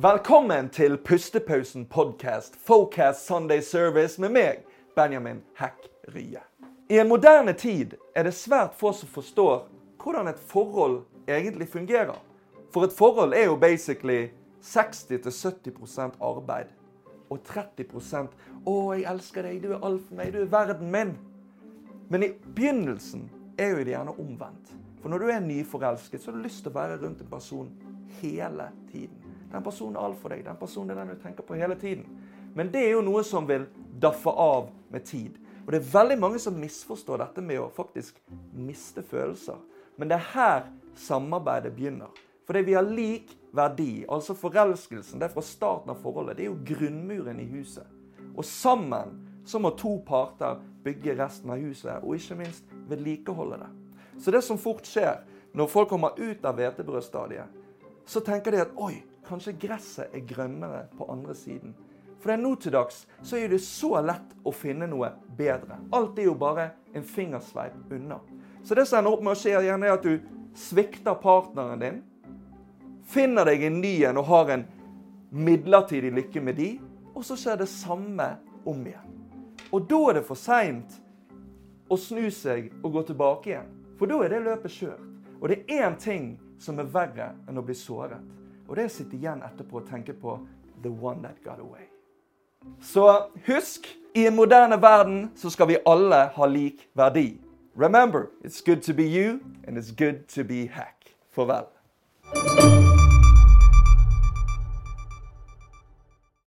Velkommen til Pustepausen podcast, Focast Sunday Service med meg, Benjamin Hekk Rye. I en moderne tid er det svært få som forstår hvordan et forhold egentlig fungerer. For et forhold er jo basically 60-70% arbeid og 30% 'Å, jeg elsker deg, du er alt for meg, du er verden min'. Men i begynnelsen er jo det gjerne omvendt. For når du er nyforelsket, så har du lyst til å være rundt en person hele tiden. Den personen er alt for deg. Den personen er den du tenker på hele tiden. Men det er jo noe som vil daffe av med tid. Og det er veldig mange som misforstår dette med å faktisk miste følelser. Men det er her samarbeidet begynner. Fordi vi har lik verdi. Altså forelskelsen, det er fra starten av forholdet. Det er jo grunnmuren i huset. Og sammen så må to parter bygge resten av huset, og ikke minst vedlikeholde det. Så det som fort skjer når folk kommer ut av hvetebrødstadiet, så tenker de at oi, kanskje gresset er grønnere på andre siden. For det er nå til dags så er det så lett å finne noe bedre. Alt er jo bare en fingersveip unna. Så det som ender opp med å skje, gjerne er at du svikter partneren din, finner deg en ny en og har en midlertidig lykke med de, og så skjer det samme om igjen. Og da er det for seint å snu seg og gå tilbake igjen. For da er det løpet kjørt. Og det er én ting som er verre enn å bli såret. Og det sitter igjen etterpå og tenke på the one that got away. Så husk, i en moderne verden så skal vi alle ha lik verdi. Remember, it's good to be you, and it's good to be hack. Farvel.